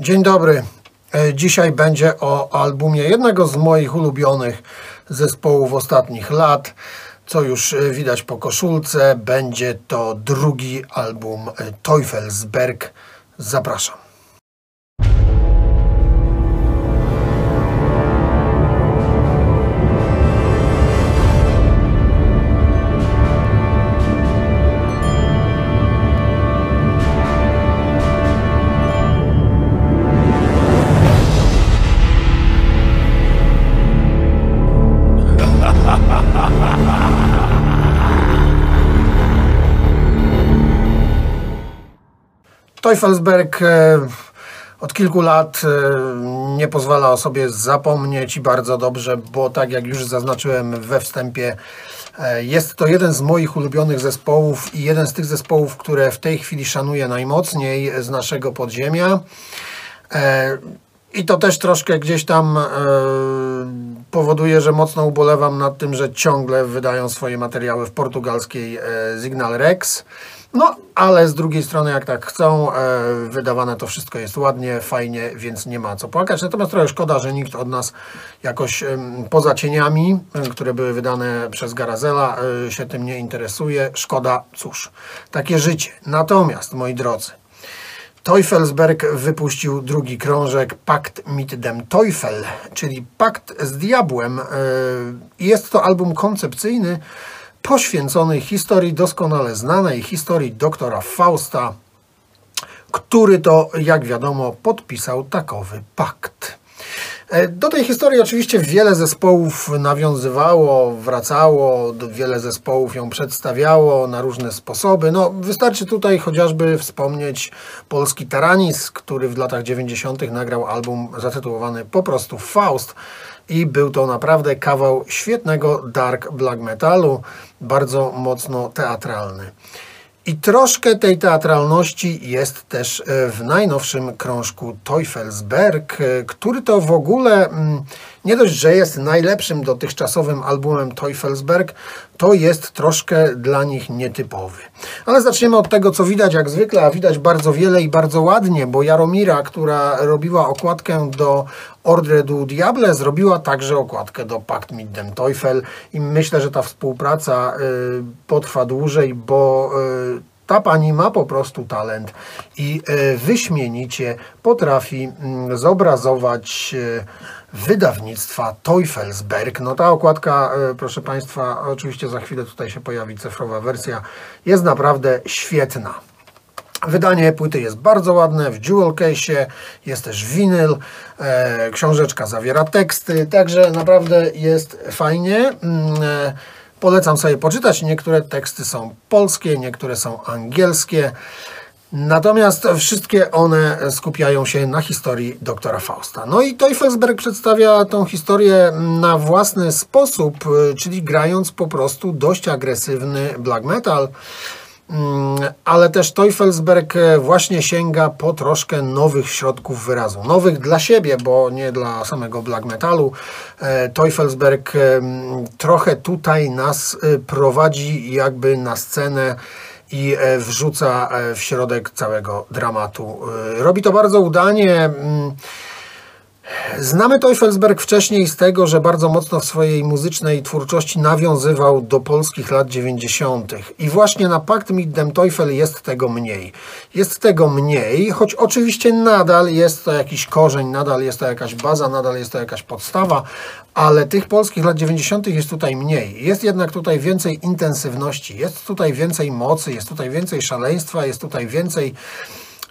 Dzień dobry. E, Dzisiaj będzie o albumie jednego z moich ulubionych zespołów ostatnich lat. Co już e, widać po koszulce, będzie to drugi album e, Teufelsberg. Zapraszam. Teufelsberg e, od kilku lat e, nie pozwala o sobie zapomnieć i bardzo dobrze, bo tak jak już zaznaczyłem we wstępie, e, jest to jeden z moich ulubionych zespołów i jeden z tych zespołów, które w tej chwili szanuję najmocniej z naszego podziemia. I to też troszkę gdzieś tam powoduje, że mocno ubolewam nad tym, że ciągle wydają swoje materiały w portugalskiej Signal Rex. No, ale z drugiej strony, jak tak chcą, e, wydawane to wszystko jest ładnie, fajnie, więc nie ma co płakać. Natomiast trochę szkoda, że nikt od nas jakoś e, poza cieniami, e, które były wydane przez Garazela, e, się tym nie interesuje. Szkoda, cóż, takie życie. Natomiast, moi drodzy, Teufelsberg wypuścił drugi krążek Pakt mit dem Teufel, czyli Pakt z Diabłem. E, Jest to album koncepcyjny, poświęcony historii doskonale znanej, historii doktora Fausta, który to, jak wiadomo, podpisał takowy pakt. E, Do tej historii oczywiście wiele zespołów nawiązywało, wracało, wiele zespołów ją przedstawiało na różne sposoby. No, wystarczy tutaj chociażby wspomnieć polski Taranis, który w latach 90. nagrał album zatytułowany po prostu Faust i był to naprawdę kawał świetnego dark black metalu, bardzo mocno teatralny. I troszkę tej teatralności jest też e, w najnowszym krążku Teufelsberg, e, który to w ogóle mm, nie dość, że jest najlepszym dotychczasowym albumem Teufelsberg, to jest troszkę dla nich nietypowy. Ale zaczniemy od tego, co widać jak zwykle, a widać bardzo wiele i bardzo ładnie, bo Jaromira, która robiła okładkę do Ordre du Diable, zrobiła także okładkę do Pakt mit dem Teufel i myślę, że ta współpraca y, potrwa dłużej, bo y, ta pani ma po prostu talent i y, wyśmienicie potrafi mm, zobrazować y, wydawnictwa Teufelsberg. No ta okładka, y, proszę Państwa, oczywiście za chwilę tutaj się pojawi cyfrowa wersja, jest naprawdę świetna. Wydanie płyty jest bardzo ładne, w jewel case, jest też winyl, e, książeczka zawiera teksty, także naprawdę jest fajnie. Polecam sobie poczytać, niektóre teksty są polskie, niektóre są angielskie. Natomiast wszystkie one skupiają się na historii doktora Fausta. No i Teufelsberg przedstawia tą historię na własny sposób, czyli grając po prostu dość agresywny black metal. Mm, Ale też Teufelsberg e, właśnie sięga po troszkę nowych środków wyrazu. Nowych dla siebie, bo nie dla samego black metalu. E, Teufelsberg em, trochę tutaj nas e, prowadzi jakby na scenę i e, wrzuca e, w środek całego dramatu. E, Robi to bardzo udanie. Znamy Teufelsberg wcześniej z tego, że bardzo mocno w swojej muzycznej twórczości nawiązywał do polskich lat 90. I właśnie na Pakt mit dem Teufel jest tego mniej. Jest tego mniej, choć oczywiście nadal jest to jakiś korzeń, nadal jest to jakaś baza, nadal jest to jakaś podstawa, ale tych polskich lat 90. jest tutaj mniej. Jest jednak tutaj więcej intensywności, jest tutaj więcej mocy, jest tutaj więcej szaleństwa, jest tutaj więcej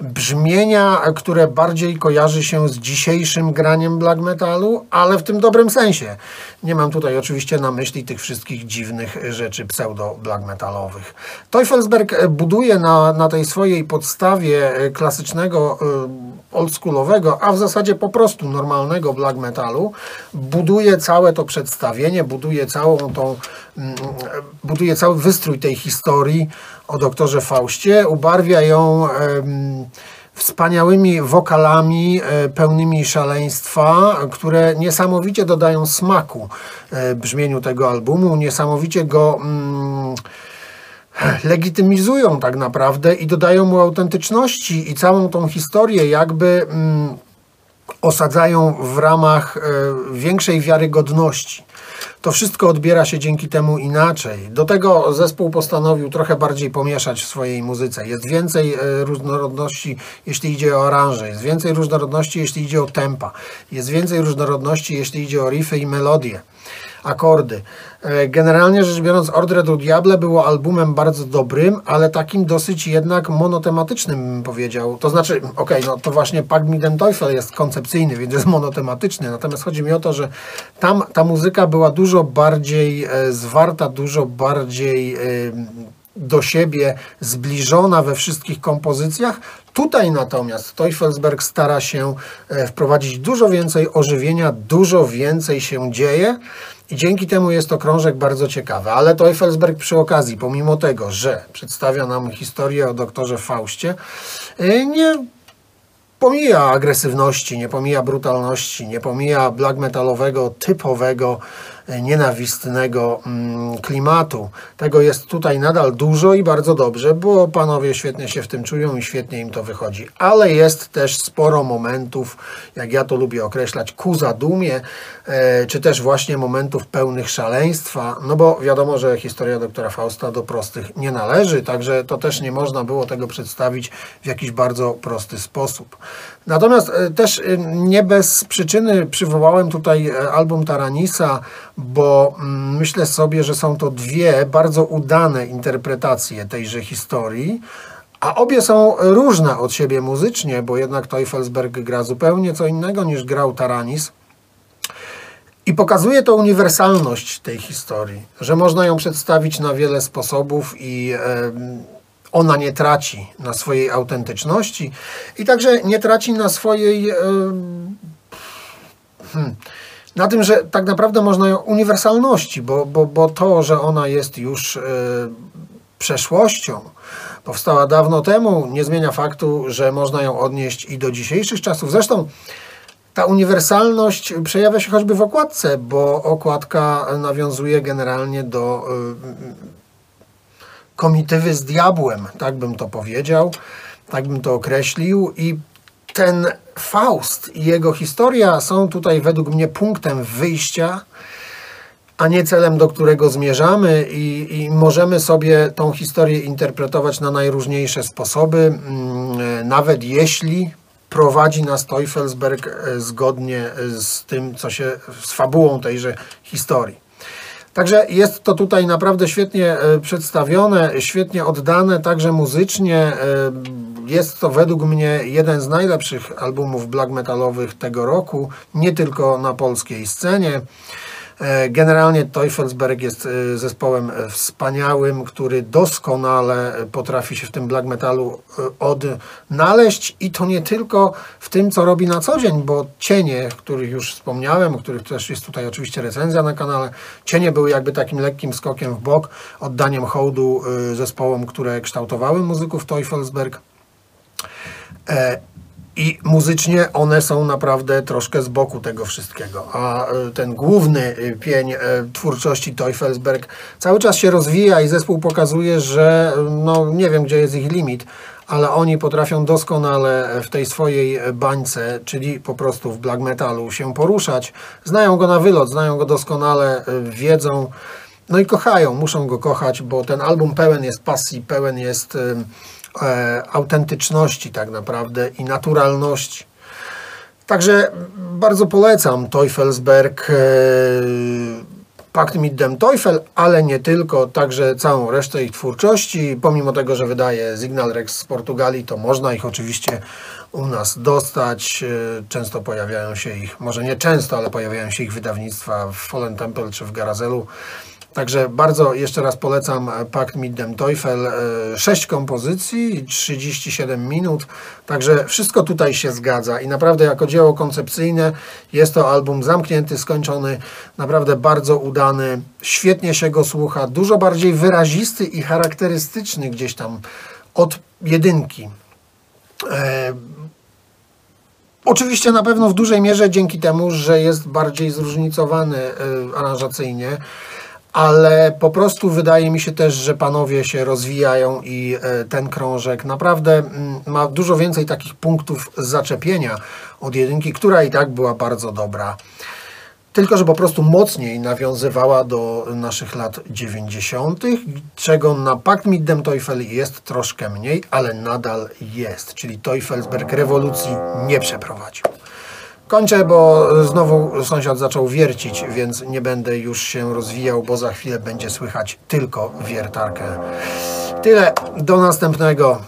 brzmienia, które bardziej kojarzy się z dzisiejszym graniem black metalu, ale w tym dobrym sensie. Nie mam tutaj oczywiście na myśli tych wszystkich dziwnych rzeczy pseudo-black metalowych. Teufelsberg buduje na, na tej swojej podstawie e, klasycznego, e, oldschoolowego, a w zasadzie po prostu normalnego black metalu, buduje całe to przedstawienie, buduje całą tą, mm, buduje cały wystrój tej historii o doktorze Faustie, ubarwia ją wspaniałymi wokalami e, pełnymi szaleństwa, które niesamowicie dodają smaku e, brzmieniu tego albumu, niesamowicie go mm, legitymizują tak naprawdę i dodają mu autentyczności i całą tą historię jakby mm, osadzają w ramach e, większej wiarygodności. To wszystko odbiera się dzięki temu inaczej. Do tego zespół postanowił trochę bardziej pomieszać w swojej muzyce. Jest więcej e, różnorodności, jeśli idzie o aranże, jest więcej różnorodności, jeśli idzie o tempa, jest więcej różnorodności, jeśli idzie o riffy i melodie akordy. E, generalnie rzecz biorąc, Ordre du Diable było albumem bardzo dobrym, ale takim dosyć jednak monotematycznym, bym powiedział. To znaczy, okej, okay, no to właśnie Pakt mit Teufel jest koncepcyjny, więc jest monotematyczny, natomiast chodzi mi o to, że tam ta muzyka była dużo bardziej e, zwarta, dużo bardziej e, do siebie zbliżona we wszystkich kompozycjach. Tutaj natomiast Teufelsberg stara się wprowadzić dużo więcej ożywienia, dużo więcej się dzieje. I dzięki temu jest to krążek bardzo ciekawy. Ale Teufelsberg przy okazji, pomimo tego, że przedstawia nam historię o doktorze Faustie, y, nie pomija agresywności, nie pomija brutalności, nie pomija black metalowego, typowego nienawistnego mm, klimatu. Tego jest tutaj nadal dużo i bardzo dobrze, bo panowie świetnie się w tym czują i świetnie im to wychodzi. Ale jest też sporo momentów, jak ja to lubię określać, ku zadumie, e, czy też właśnie momentów pełnych szaleństwa, no bo wiadomo, że historia doktora Fausta do prostych nie należy, także to też nie można było tego przedstawić w jakiś bardzo prosty sposób. Natomiast e, też e, nie bez przyczyny przywołałem tutaj album Taranisa, bo mm, myślę sobie, że są to dwie bardzo udane interpretacje tejże historii, a obie są różne od siebie muzycznie, bo jednak Teufelsberg gra zupełnie co innego niż grał Taranis. I pokazuje to uniwersalność tej historii, że można ją przedstawić na wiele sposobów i ona nie traci na swojej autentyczności i także nie traci na swojej. Hmm, na tym, że tak naprawdę można ją uniwersalności, bo, bo, bo to, że ona jest już y, przeszłością, powstała dawno temu, nie zmienia faktu, że można ją odnieść i do dzisiejszych czasów. Zresztą ta uniwersalność przejawia się choćby w okładce, bo okładka nawiązuje generalnie do y, komitywy z diabłem, tak bym to powiedział, tak bym to określił i ten Faust i jego historia są tutaj według mnie punktem wyjścia, a nie celem, do którego zmierzamy, i, i możemy sobie tą historię interpretować na najróżniejsze sposoby, mm, nawet jeśli prowadzi nas Teufelsberg e, zgodnie z tym, co się z fabułą tejże historii. Także jest to tutaj naprawdę świetnie e, przedstawione, świetnie oddane, także muzycznie. E, jest to według mnie jeden z najlepszych albumów black metalowych tego roku, nie tylko na polskiej scenie. E, generalnie Teufelsberg jest e, zespołem e, wspaniałym, który doskonale potrafi się w tym black metalu odnaleźć i to nie tylko w tym, co robi na co dzień, bo cienie, o których już wspomniałem, o których też jest tutaj oczywiście recenzja na kanale, cienie były jakby takim lekkim skokiem w bok, oddaniem hołdu zespołom, które kształtowały muzyków Teufelsberg. I muzycznie one są naprawdę troszkę z boku tego wszystkiego. A e, ten główny e, pień e, twórczości Teufelsberg cały czas się rozwija i zespół pokazuje, że no nie wiem, gdzie jest ich limit, ale oni potrafią doskonale w tej swojej bańce, czyli po prostu w black metalu się poruszać. Znają go na wylot, znają go doskonale, wiedzą, no i kochają, muszą go kochać, bo ten album pełen jest pasji, pełen jest e, autentyczności tak naprawdę i naturalności. Także bardzo polecam Teufelsberg, e, Pakt mit dem Teufel, ale nie tylko, także całą resztę ich twórczości. Pomimo tego, że wydaje Signal Rex z Portugalii, to można ich oczywiście u nas dostać. E, często pojawiają się ich, może nie często, ale pojawiają się ich wydawnictwa w Fallen Temple czy w Garazelu. Także bardzo jeszcze raz polecam Pakt mit dem Teufel. 6 kompozycji, 37 minut. Także wszystko tutaj się zgadza i naprawdę jako dzieło koncepcyjne jest to album zamknięty, skończony, naprawdę bardzo udany. Świetnie się go słucha, dużo bardziej wyrazisty i charakterystyczny gdzieś tam od jedynki. E, Oczywiście na pewno w dużej mierze dzięki temu, że jest bardziej zróżnicowany e, aranżacyjnie ale po prostu wydaje mi się też, że panowie się rozwijają i e, ten krążek naprawdę mm, ma dużo więcej takich punktów zaczepienia od jedynki, która i tak była bardzo dobra. Tylko, że po prostu mocniej nawiązywała do naszych lat 90., czego na Pakt Middem Teufel jest troszkę mniej, ale nadal jest. Czyli Teufelsberg rewolucji nie przeprowadził. Kończę, bo znowu sąsiad zaczął wiercić, więc nie będę już się rozwijał, bo za chwilę będzie słychać tylko wiertarkę. Tyle, do następnego.